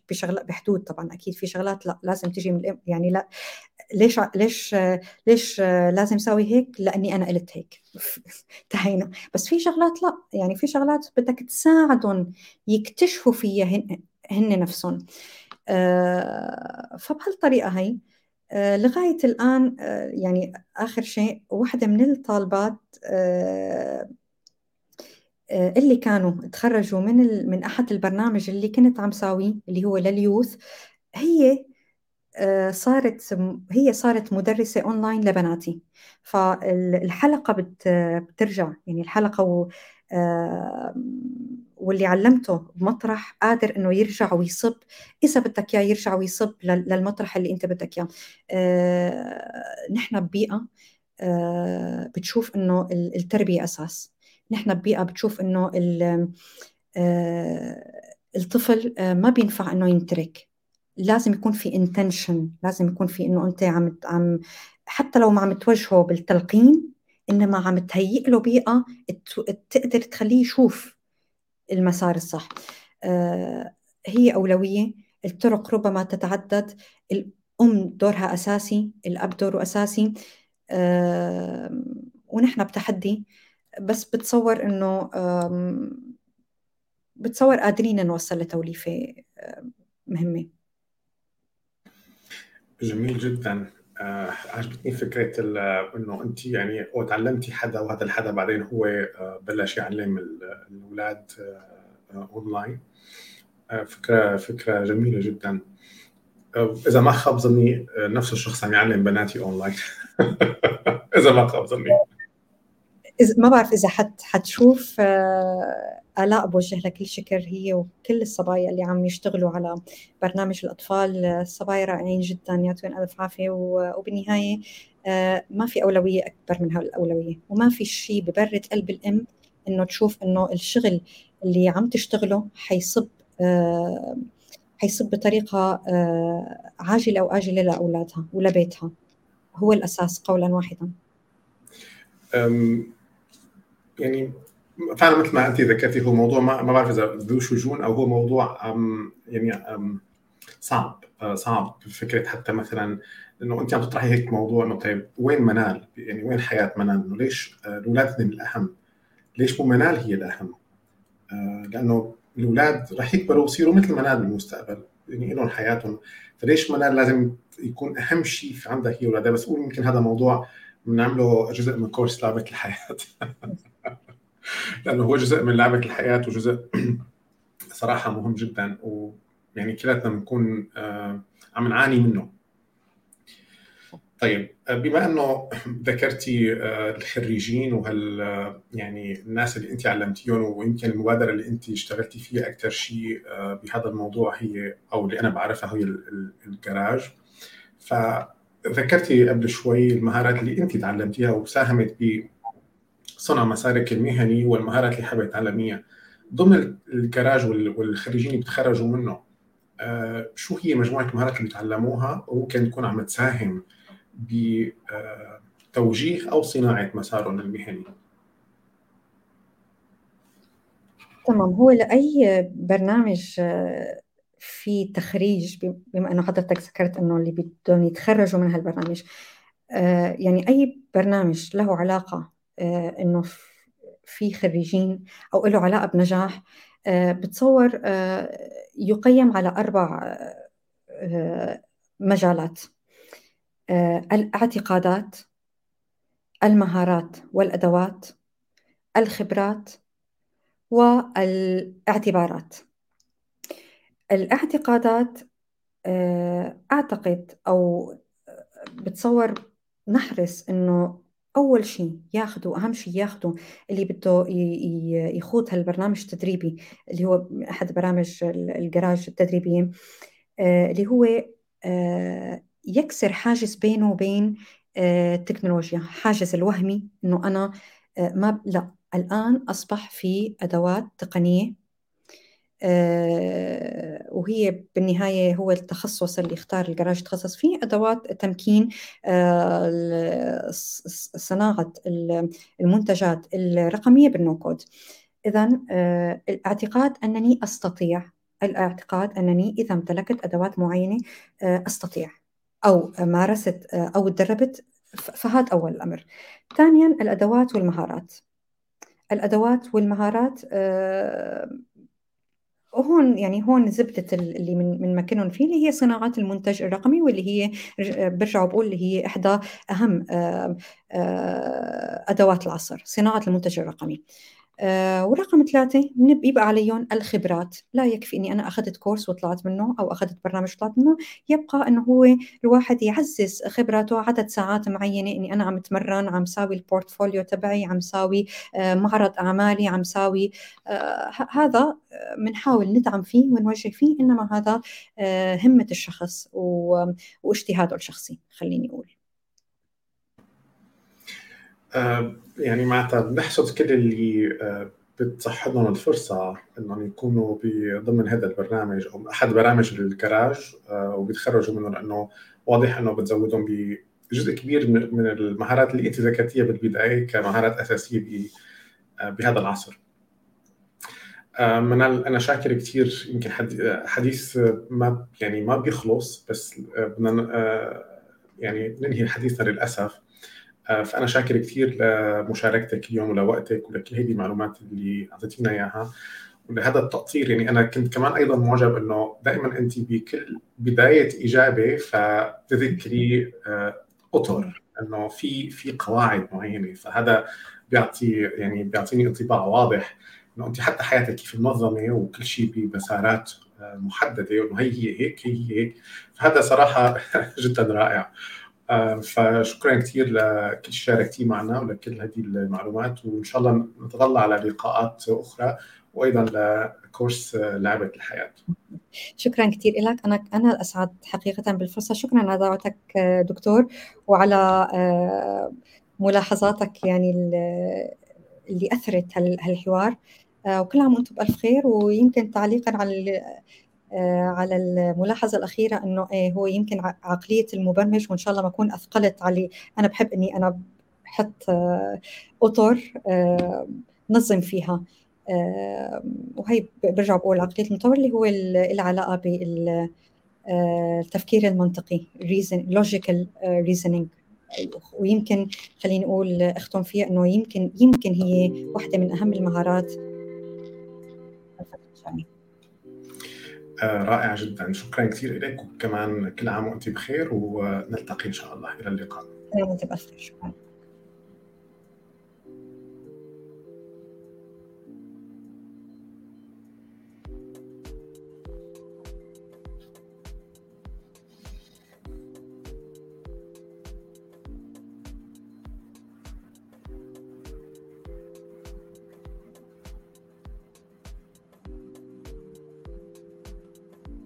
بشغلات بحدود طبعا أكيد في شغلات لا لازم تجي من الأم. يعني لا ليش ليش ليش لازم أسوي هيك؟ لأني أنا قلت هيك. [LAUGHS] انتهينا بس في شغلات لا. يعني في شغلات بدك تساعدهم يكتشفوا فيها هن, هن نفسهم. آه، فبهالطريقة هي آه، لغاية الآن آه، يعني آخر شيء واحدة من الطالبات اللي كانوا تخرجوا من من أحد البرنامج اللي كنت عم ساويه اللي هو لليوث هي صارت هي صارت مدرسة أونلاين لبناتي. فالحلقة بترجع يعني الحلقة و واللي علمته بمطرح قادر إنه يرجع ويصب إذا بدك إياه يرجع ويصب للمطرح اللي أنت بدك إياه. آه، نحن ببيئة بتشوف إنه التربية أساس. نحن ببيئة بتشوف إنه الطفل ما بينفع إنه ينترك. لازم يكون في انتنشن لازم يكون في إنه أنت عم عم حتى لو ما عم توجهه بالتلقين إنما عم تهيئ له بيئة تقدر تخليه يشوف. المسار الصح. آه هي أولوية. الطرق ربما تتعدد. الأم دورها أساسي الأب دوره أساسي. آه ونحن بتحدي. بس بتصور إنه بتصور قادرين نوصل لتوليفة مهمة. جميل جدا. آه عجبتني فكرة إنه أنت يعني وتعلمتي حدا وهذا الحدا بعدين هو آه بلش يعلم الأولاد آه اونلاين آه فكرة فكرة جميلة جدا. آه، إذا ما خاب ظني آه، نفس الشخص عم يعلم بناتي اونلاين [LAUGHS] إذا ما خاب ظني. ما بعرف إذا حت حتشوف آه، آلاء بوجه لها كل شكر هي وكل الصبايا اللي عم يشتغلوا على برنامج الأطفال. الصبايا رائعين جدا يعطيهم ألف عافية. وبالنهاية آه، ما في أولوية أكبر من هالأولوية وما في شيء ببرد قلب الأم إنه تشوف إنه الشغل اللي عم تشتغله حيصب آه، حيصب بطريقة آه، عاجلة أو آجلة لأولادها ولبيتها هو الأساس قولا واحدا. يعني فعلا مثل ما أنت ذكرتي هو موضوع ما, ما بعرف إذا ذو شجون أو هو موضوع أم يعني أم صعب آه، صعب فكره حتى مثلا إنه أنت عم تطرحي هيك موضوع إنه طيب وين منال؟ يعني وين حياة منال؟ إنه ليش آه، الأولاد هن الأهم؟ ليش مو منال هي الأهم؟ آه، لأنه الأولاد رح يكبروا ويصيروا مثل منال بالمستقبل يعني لهم حياتهم فليش منال لازم يكون أهم شيء في عندها هي اولادها بس أقول يمكن هذا موضوع بنعمله جزء من كورس لعبة الحياة [LAUGHS] [LAUGHS] لأنه هو جزء من لعبة الحياة وجزء [CLEARS THROAT] صراحة مهم جدا و يعني كلاتنا بنكون عم نعاني منه. طيب بما إنه ذكرتي الخريجين وهال يعني الناس اللي انت علمتيهم ويمكن المبادرة اللي انت اشتغلتي فيها أكثر شيء بهذا الموضوع هي أو اللي أنا بعرفها هي الجراج. فذكرتي قبل شوي المهارات اللي انت تعلمتيها وساهمت بصنع مسارك المهني والمهارات اللي حابة تعلميها ضمن الجراج والخريجين اللي بتخرجوا منه شو هي مجموعة المهارات اللي تعلموها وممكن تكون عم تساهم بتوجيه أو صناعة مسارهم المهني. تمام. هو لأي برنامج في تخريج بما إنه حضرتك ذكرت إنه اللي بدهم يتخرجوا من هالبرنامج يعني أي برنامج له علاقة إنه في خريجين أو له علاقة بنجاح بتصور يقيم على أربع مجالات. الاعتقادات المهارات والأدوات الخبرات والاعتبارات. الاعتقادات أعتقد أو بتصور نحرص إنه أول شيء ياخذوا أهم شيء ياخذوا اللي بده يخوض هالبرنامج التدريبي اللي هو أحد برامج الجراج التدريبية اللي هو يكسر حاجز بينه وبين التكنولوجيا. حاجز الوهمي إنه أنا ما لا الآن أصبح في أدوات تقنية وهي بالنهاية هو التخصص اللي اختار الجراج يتخصص فيه أدوات تمكين صناعة المنتجات الرقمية بالنوكود إذا الاعتقاد أنني أستطيع الاعتقاد أنني إذا امتلكت أدوات معينة أستطيع أو مارست أو تدربت فهذا أول الأمر. ثانيا الأدوات والمهارات. الأدوات والمهارات وهون يعني هون زبدة اللي من من مكنهم فيه اللي هي صناعة المنتج الرقمي واللي هي برجع بقول اللي هي إحدى أهم أدوات العصر صناعة المنتج الرقمي. آه ورقم ثلاثة يبقى عليهم الخبرات. لا يكفي إني أنا أخذت كورس وطلعت منه أو أخذت برنامج وطلعت منه. يبقى إنه هو الواحد يعزز خبراته عدد ساعات معينة إني أنا عم أتمرن عم ساوي البورتفوليو تبعي عم ساوي آه معرض أعمالي عم ساوي آه هذا بنحاول ندعم فيه ونوجه فيه إنما هذا همة الشخص واجتهاده الشخصي خليني أقول. يعني معناتها بنحسد كل اللي بتصح لهم الفرصة إنهم يكونوا ضمن هذا البرنامج أو أحد برامج الكراج وبيتخرجوا منه لأنه واضح إنه بتزودهم بجزء كبير من المهارات اللي انت ذكرتيها بالبداية كمهارات أساسية بهذا العصر. منال أنا شاكر كثير يمكن حديث ما يعني ما بيخلص بس بدنا يعني ننهي حديثنا للأسف فأنا شاكر كثير لمشاركتك اليوم ولوقتك ولكل هذه المعلومات اللي أعطيتينا إياها. ولهذا التقطير يعني أنا كنت كمان أيضا معجب إنه دائما أنت بكل بداية إجابة فتذكري أطر إنه في في قواعد معينة. فهذا بيعطي يعني بيعطيني انطباع واضح إنه أنت حتى حياتك كيف منظمه وكل شيء بمسارات محددة وإنه هي هي هيك هي هيك. فهذا صراحة [LAUGHS] جدا رائع. فشكرا كثير لكل شيء شاركتيه معنا ولكل هذه المعلومات وإن شاء الله نتطلع على لقاءات أخرى وأيضا لكورس لعبة الحياة. شكرا كثير لك أنا أنا أسعد حقيقه بالفرصة. شكرا على دعوتك دكتور وعلى ملاحظاتك يعني اللي أثرت هالحوار. وكل عام وأنتم بألف خير ويمكن تعليقا على على الملاحظة الأخيرة أنه هو يمكن عقلية المبرمج وإن شاء الله ما أكون أثقلت عليه. أنا بحب أني أنا بحط أطر نظم فيها. وهي برجع بقول عقلية المطور اللي هو العلاقة بالتفكير المنطقي reason logical reasoning. ويمكن خليني أقول أختم فيها إنه يمكن يمكن هي واحدة من أهم المهارات. رائع جدا شكرا كثير لك وكمان كل عام وانت بخير ونلتقي إن شاء الله إلى اللقاء. شكرا.